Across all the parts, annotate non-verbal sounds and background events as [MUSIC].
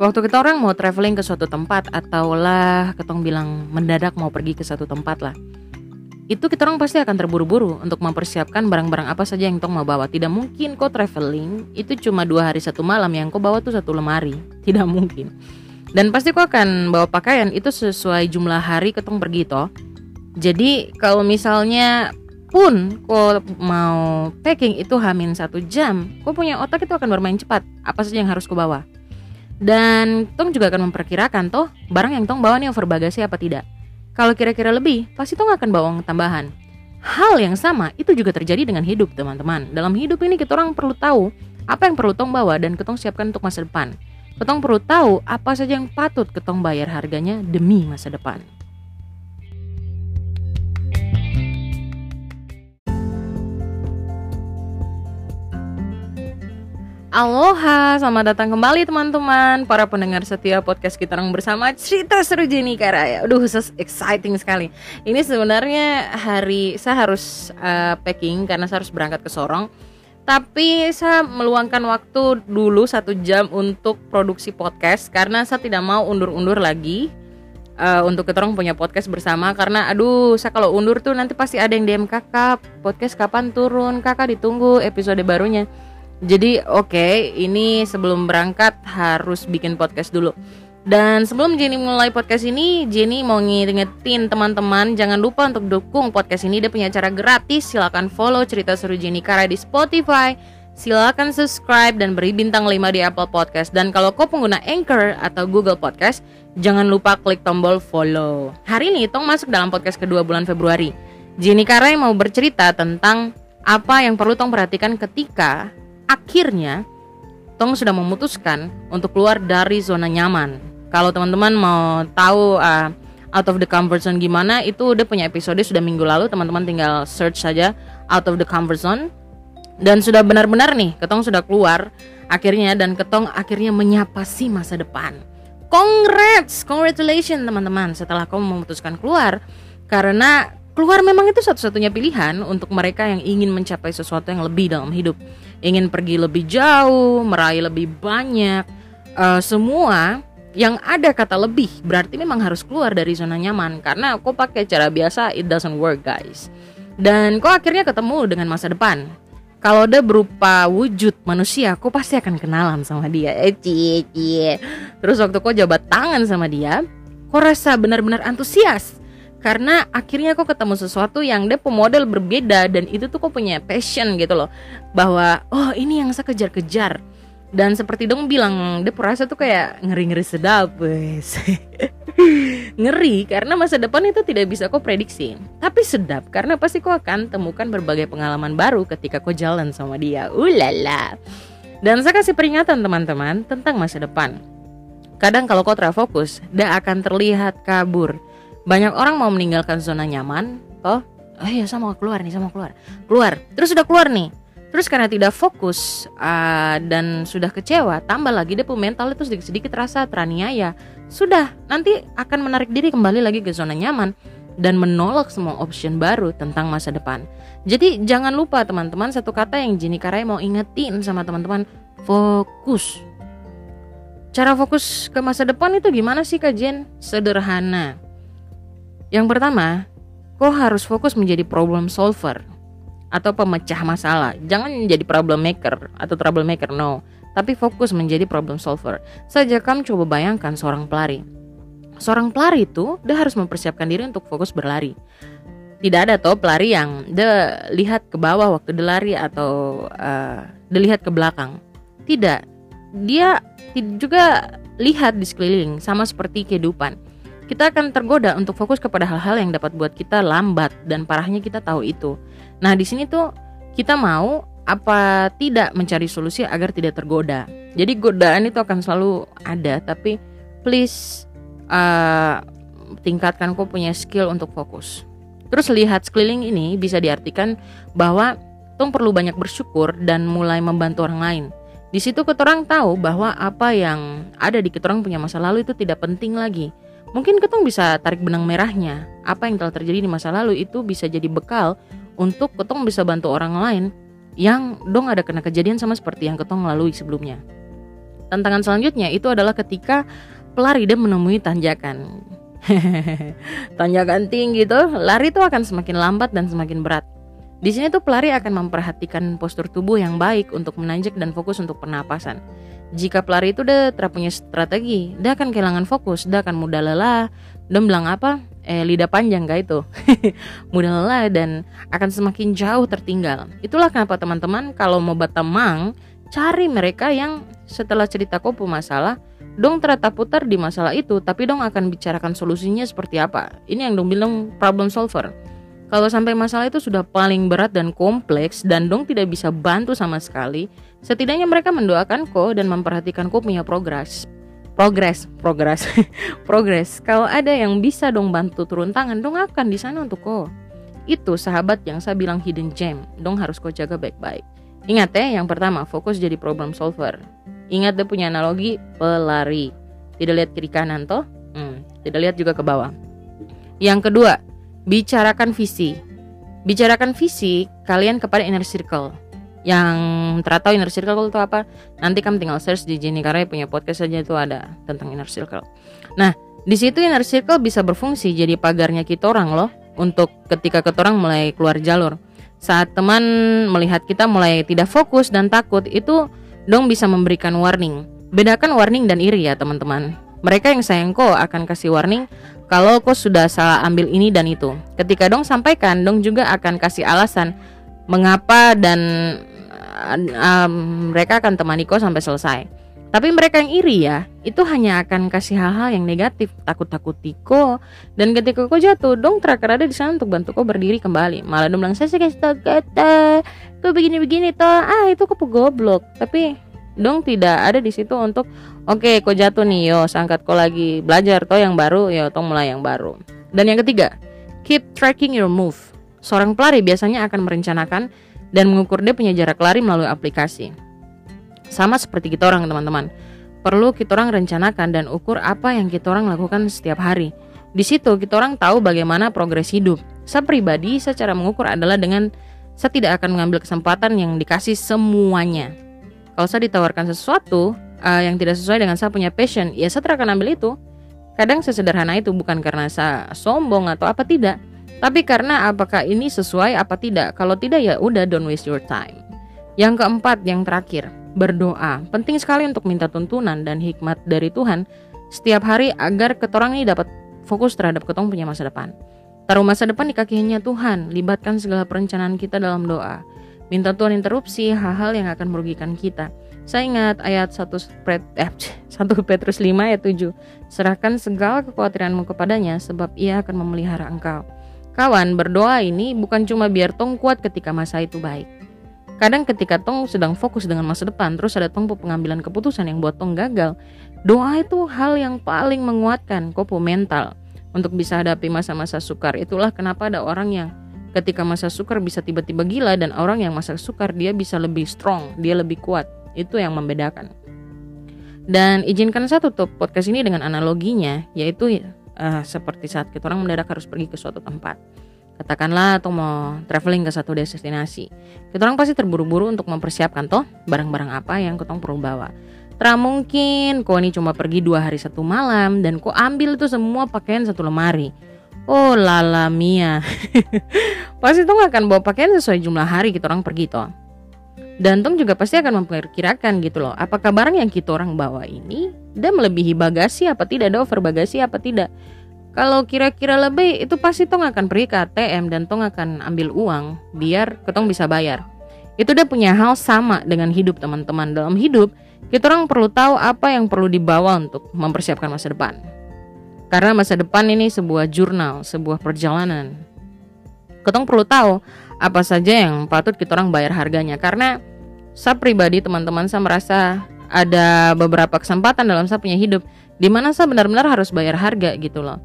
waktu kita orang mau traveling ke suatu tempat atau lah ketong bilang mendadak mau pergi ke satu tempat lah itu kita orang pasti akan terburu-buru untuk mempersiapkan barang-barang apa saja yang tong mau bawa. Tidak mungkin kok traveling itu cuma dua hari satu malam yang kau bawa tuh satu lemari. [LAUGHS] Tidak mungkin. Dan pasti kau akan bawa pakaian itu sesuai jumlah hari ketong pergi toh. Jadi kalau misalnya pun kau mau packing itu hamin satu jam, kau punya otak itu akan bermain cepat. Apa saja yang harus kau bawa. Dan tong juga akan memperkirakan toh barang yang tong bawa nih over bagasi apa tidak. Kalau kira-kira lebih, pasti tong akan bawa uang tambahan. Hal yang sama itu juga terjadi dengan hidup, teman-teman. Dalam hidup ini kita orang perlu tahu apa yang perlu tong bawa dan ketong siapkan untuk masa depan. Ketong perlu tahu apa saja yang patut ketong bayar harganya demi masa depan. Aloha, selamat datang kembali teman-teman. Para pendengar setia podcast kita orang bersama Cerita Seru Jenny Karaya Aduh, exciting sekali. Ini sebenarnya hari saya harus uh, packing karena saya harus berangkat ke Sorong. Tapi saya meluangkan waktu dulu satu jam untuk produksi podcast Karena saya tidak mau undur-undur lagi uh, Untuk kita orang punya podcast bersama. Karena aduh, saya kalau undur tuh nanti pasti ada yang DM kakak Podcast kapan turun, kakak ditunggu episode barunya jadi oke, okay, ini sebelum berangkat harus bikin podcast dulu. Dan sebelum Jenny mulai podcast ini, Jenny mau ngingetin teman-teman jangan lupa untuk dukung podcast ini. Dia punya cara gratis. Silahkan follow cerita seru Jenny Kara di Spotify. Silahkan subscribe dan beri bintang 5 di Apple Podcast. Dan kalau kau pengguna Anchor atau Google Podcast, jangan lupa klik tombol follow. Hari ini Tong masuk dalam podcast kedua bulan Februari. Jenny Kara yang mau bercerita tentang apa yang perlu Tong perhatikan ketika akhirnya Tong sudah memutuskan untuk keluar dari zona nyaman. Kalau teman-teman mau tahu uh, out of the comfort zone gimana, itu udah punya episode sudah minggu lalu. Teman-teman tinggal search saja out of the comfort zone. Dan sudah benar-benar nih, Ketong sudah keluar akhirnya dan Ketong akhirnya menyapa si masa depan. Congrats, congratulations teman-teman setelah kamu memutuskan keluar karena keluar memang itu satu-satunya pilihan untuk mereka yang ingin mencapai sesuatu yang lebih dalam hidup ingin pergi lebih jauh, meraih lebih banyak, uh, semua yang ada kata lebih berarti memang harus keluar dari zona nyaman karena kok pakai cara biasa it doesn't work guys. Dan kok akhirnya ketemu dengan masa depan. Kalau udah berupa wujud manusia, kok pasti akan kenalan sama dia. Eh, cie, cie. Terus waktu kok jabat tangan sama dia, kok rasa benar-benar antusias karena akhirnya kok ketemu sesuatu yang dia pemodel berbeda dan itu tuh kok punya passion gitu loh. Bahwa oh ini yang saya kejar-kejar. Dan seperti dong bilang dia perasa tuh kayak ngeri-ngeri sedap wes. [LAUGHS] Ngeri karena masa depan itu tidak bisa kok prediksi. Tapi sedap karena pasti kok akan temukan berbagai pengalaman baru ketika kok jalan sama dia. Ulala. Dan saya kasih peringatan teman-teman tentang masa depan. Kadang kalau kau terfokus dia akan terlihat kabur banyak orang mau meninggalkan zona nyaman toh. Oh iya saya mau keluar nih saya mau keluar. Keluar. Terus sudah keluar nih. Terus karena tidak fokus uh, dan sudah kecewa tambah lagi dia punya mental itu sedikit-sedikit rasa teraniaya. Sudah nanti akan menarik diri kembali lagi ke zona nyaman dan menolak semua option baru tentang masa depan. Jadi jangan lupa teman-teman satu kata yang Jenny Karai mau ingetin sama teman-teman. Fokus. Cara fokus ke masa depan itu gimana sih Kak Jen? Sederhana yang pertama, kau harus fokus menjadi problem solver atau pemecah masalah. Jangan menjadi problem maker atau trouble maker, no. Tapi fokus menjadi problem solver. Saja kamu coba bayangkan seorang pelari. Seorang pelari itu dia harus mempersiapkan diri untuk fokus berlari. Tidak ada toh pelari yang dia lihat ke bawah waktu dia lari atau uh, dia lihat ke belakang. Tidak. Dia juga lihat di sekeliling sama seperti kehidupan kita akan tergoda untuk fokus kepada hal-hal yang dapat buat kita lambat dan parahnya kita tahu itu. Nah, di sini tuh kita mau apa tidak mencari solusi agar tidak tergoda. Jadi godaan itu akan selalu ada, tapi please uh, tingkatkan kok punya skill untuk fokus. Terus lihat sekeliling ini bisa diartikan bahwa tong perlu banyak bersyukur dan mulai membantu orang lain. Di situ ketorang tahu bahwa apa yang ada di ketorang punya masa lalu itu tidak penting lagi Mungkin ketong bisa tarik benang merahnya. Apa yang telah terjadi di masa lalu itu bisa jadi bekal untuk ketong bisa bantu orang lain yang dong ada kena kejadian sama seperti yang ketong lalui sebelumnya. tantangan selanjutnya itu adalah ketika pelari dia menemui tanjakan [LAUGHS] tanjakan tinggi tuh lari tuh akan semakin lambat dan semakin berat di sini tuh pelari akan memperhatikan postur tubuh yang baik untuk menanjak dan fokus untuk pernapasan. Jika pelari itu udah terpunya strategi, dia akan kehilangan fokus, dia akan mudah lelah, dan bilang apa? Eh lidah panjang gak itu? [LAUGHS] mudah lelah dan akan semakin jauh tertinggal. Itulah kenapa teman-teman kalau mau batamang, cari mereka yang setelah cerita kopu masalah, dong terata putar di masalah itu, tapi dong akan bicarakan solusinya seperti apa. Ini yang dong bilang problem solver kalau sampai masalah itu sudah paling berat dan kompleks dan dong tidak bisa bantu sama sekali, setidaknya mereka mendoakan kok dan memperhatikan kok punya progres. Progres, progres, [LAUGHS] progres. Kalau ada yang bisa dong bantu turun tangan, dong akan di sana untuk kok. Itu sahabat yang saya bilang hidden gem, dong harus kok jaga baik-baik. Ingat ya, yang pertama fokus jadi problem solver. Ingat dia punya analogi pelari. Tidak lihat kiri kanan toh, hmm, tidak lihat juga ke bawah. Yang kedua, bicarakan visi. Bicarakan visi kalian kepada inner circle. Yang teratau inner circle itu apa? Nanti kamu tinggal search di Jenny karena punya podcast saja itu ada tentang inner circle. Nah, di situ inner circle bisa berfungsi jadi pagarnya kita orang loh untuk ketika kita mulai keluar jalur. Saat teman melihat kita mulai tidak fokus dan takut itu dong bisa memberikan warning. Bedakan warning dan iri ya teman-teman. Mereka yang sayang kok akan kasih warning kalau kau sudah salah ambil ini dan itu. Ketika dong sampaikan, dong juga akan kasih alasan mengapa dan um, mereka akan temani kau sampai selesai. Tapi mereka yang iri ya, itu hanya akan kasih hal-hal yang negatif, takut-takut tiko. Dan ketika kau jatuh, dong terakhir ada di sana untuk bantu kau berdiri kembali. Malah dong bilang saya sih kasih kata, kau begini-begini toh, ah itu kau goblok. Tapi dong tidak ada di situ untuk oke okay, kau jatuh nih yo sangkat kau lagi belajar toh yang baru yo toh mulai yang baru. Dan yang ketiga keep tracking your move. Seorang pelari biasanya akan merencanakan dan mengukur dia punya jarak lari melalui aplikasi. Sama seperti kita orang teman-teman. Perlu kita orang rencanakan dan ukur apa yang kita orang lakukan setiap hari. Di situ kita orang tahu bagaimana progres hidup. Saya pribadi secara mengukur adalah dengan saya tidak akan mengambil kesempatan yang dikasih semuanya kalau saya ditawarkan sesuatu uh, yang tidak sesuai dengan saya punya passion, ya saya akan ambil itu. Kadang sesederhana itu bukan karena saya sombong atau apa tidak, tapi karena apakah ini sesuai apa tidak. Kalau tidak ya udah don't waste your time. Yang keempat, yang terakhir, berdoa. Penting sekali untuk minta tuntunan dan hikmat dari Tuhan setiap hari agar ketorang ini dapat fokus terhadap ketong punya masa depan. Taruh masa depan di kakinya Tuhan, libatkan segala perencanaan kita dalam doa. Minta Tuhan interupsi hal-hal yang akan merugikan kita. Saya ingat ayat 1 Pet, eh, 1 Petrus 5 ayat 7. Serahkan segala kekhawatiranmu kepadanya sebab ia akan memelihara engkau. Kawan, berdoa ini bukan cuma biar tong kuat ketika masa itu baik. Kadang ketika tong sedang fokus dengan masa depan, terus ada tong pengambilan keputusan yang buat tong gagal. Doa itu hal yang paling menguatkan kopo mental untuk bisa hadapi masa-masa sukar. Itulah kenapa ada orang yang ketika masa sukar bisa tiba-tiba gila dan orang yang masa sukar dia bisa lebih strong, dia lebih kuat. Itu yang membedakan. Dan izinkan saya tutup podcast ini dengan analoginya, yaitu uh, seperti saat kita orang mendadak harus pergi ke suatu tempat. Katakanlah atau mau traveling ke satu destinasi. Kita orang pasti terburu-buru untuk mempersiapkan toh barang-barang apa yang kita perlu bawa. Tra mungkin kok ini cuma pergi dua hari satu malam dan kok ambil itu semua pakaian satu lemari Oh lala Mia. [LAUGHS] Pasti Tong akan bawa pakaian sesuai jumlah hari kita orang pergi toh. Dan Tong juga pasti akan memperkirakan gitu loh Apakah barang yang kita orang bawa ini Dia melebihi bagasi apa tidak Ada over bagasi apa tidak. Kalau kira-kira lebih itu pasti Tong akan pergi ke ATM Dan Tong akan ambil uang Biar Tong bisa bayar. Itu dia punya hal sama dengan hidup teman-teman. Dalam hidup kita orang perlu tahu apa yang perlu dibawa untuk mempersiapkan masa depan karena masa depan ini sebuah jurnal, sebuah perjalanan. Ketong perlu tahu apa saja yang patut kita orang bayar harganya karena saya pribadi teman-teman saya merasa ada beberapa kesempatan dalam saya punya hidup di mana saya benar-benar harus bayar harga gitu loh.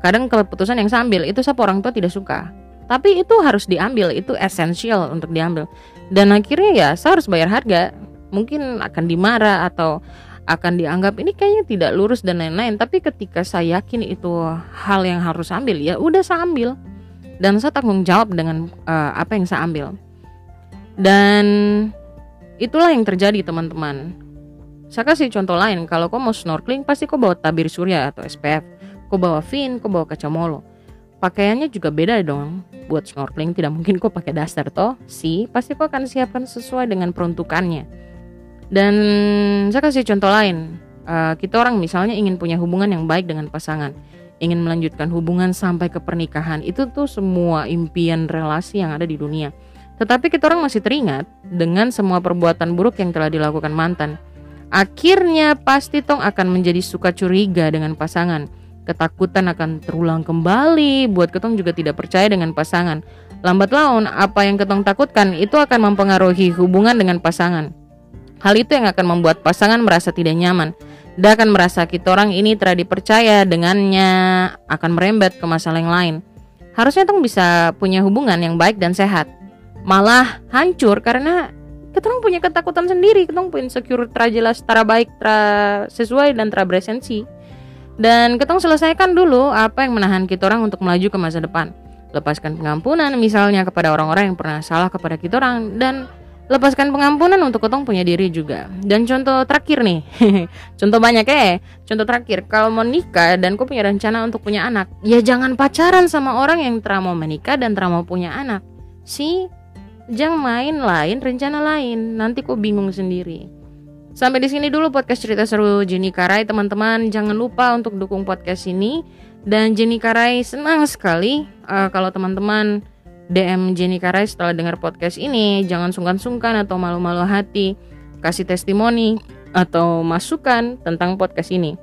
Kadang keputusan yang saya ambil itu saya orang tua tidak suka. Tapi itu harus diambil, itu esensial untuk diambil. Dan akhirnya ya saya harus bayar harga. Mungkin akan dimarah atau akan dianggap ini kayaknya tidak lurus dan lain-lain tapi ketika saya yakin itu hal yang harus ambil ya udah saya ambil dan saya tanggung jawab dengan uh, apa yang saya ambil dan itulah yang terjadi teman-teman Saya kasih contoh lain, kalau kau mau snorkeling pasti kau bawa tabir surya atau SPF. Kau bawa fin, kau bawa kacamolo. Pakaiannya juga beda dong. Buat snorkeling tidak mungkin kau pakai daster toh. Si, pasti kau akan siapkan sesuai dengan peruntukannya. Dan saya kasih contoh lain. Uh, kita orang misalnya ingin punya hubungan yang baik dengan pasangan, ingin melanjutkan hubungan sampai ke pernikahan. Itu tuh semua impian relasi yang ada di dunia. Tetapi kita orang masih teringat dengan semua perbuatan buruk yang telah dilakukan mantan Akhirnya pasti Tong akan menjadi suka curiga dengan pasangan. Ketakutan akan terulang kembali, buat Ketong juga tidak percaya dengan pasangan. Lambat laun, apa yang Ketong takutkan itu akan mempengaruhi hubungan dengan pasangan. Hal itu yang akan membuat pasangan merasa tidak nyaman. Dia akan merasa kita orang ini telah dipercaya dengannya akan merembet ke masalah yang lain. Harusnya Tong bisa punya hubungan yang baik dan sehat. Malah hancur karena kita punya ketakutan sendiri kita punya insecure tra jelas tra baik tra sesuai dan tra beresensi dan kita selesaikan dulu apa yang menahan kita orang untuk melaju ke masa depan lepaskan pengampunan misalnya kepada orang-orang yang pernah salah kepada kita orang dan lepaskan pengampunan untuk ketong punya diri juga dan contoh terakhir nih [LAUGHS] contoh banyak ya contoh terakhir kalau mau nikah dan kau punya rencana untuk punya anak ya jangan pacaran sama orang yang telah mau menikah dan telah mau punya anak sih Jangan main lain, rencana lain. Nanti kok bingung sendiri. Sampai di sini dulu podcast cerita seru Jenny Karai, teman-teman. Jangan lupa untuk dukung podcast ini. Dan Jenny Karai senang sekali uh, kalau teman-teman DM Jenny Karai setelah dengar podcast ini. Jangan sungkan-sungkan atau malu-malu hati. Kasih testimoni atau masukan tentang podcast ini.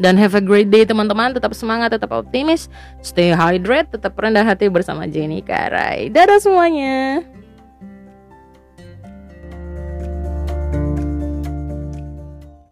Dan have a great day teman-teman, tetap semangat, tetap optimis, stay hydrated, tetap rendah hati bersama Jenny Karai. Dadah semuanya.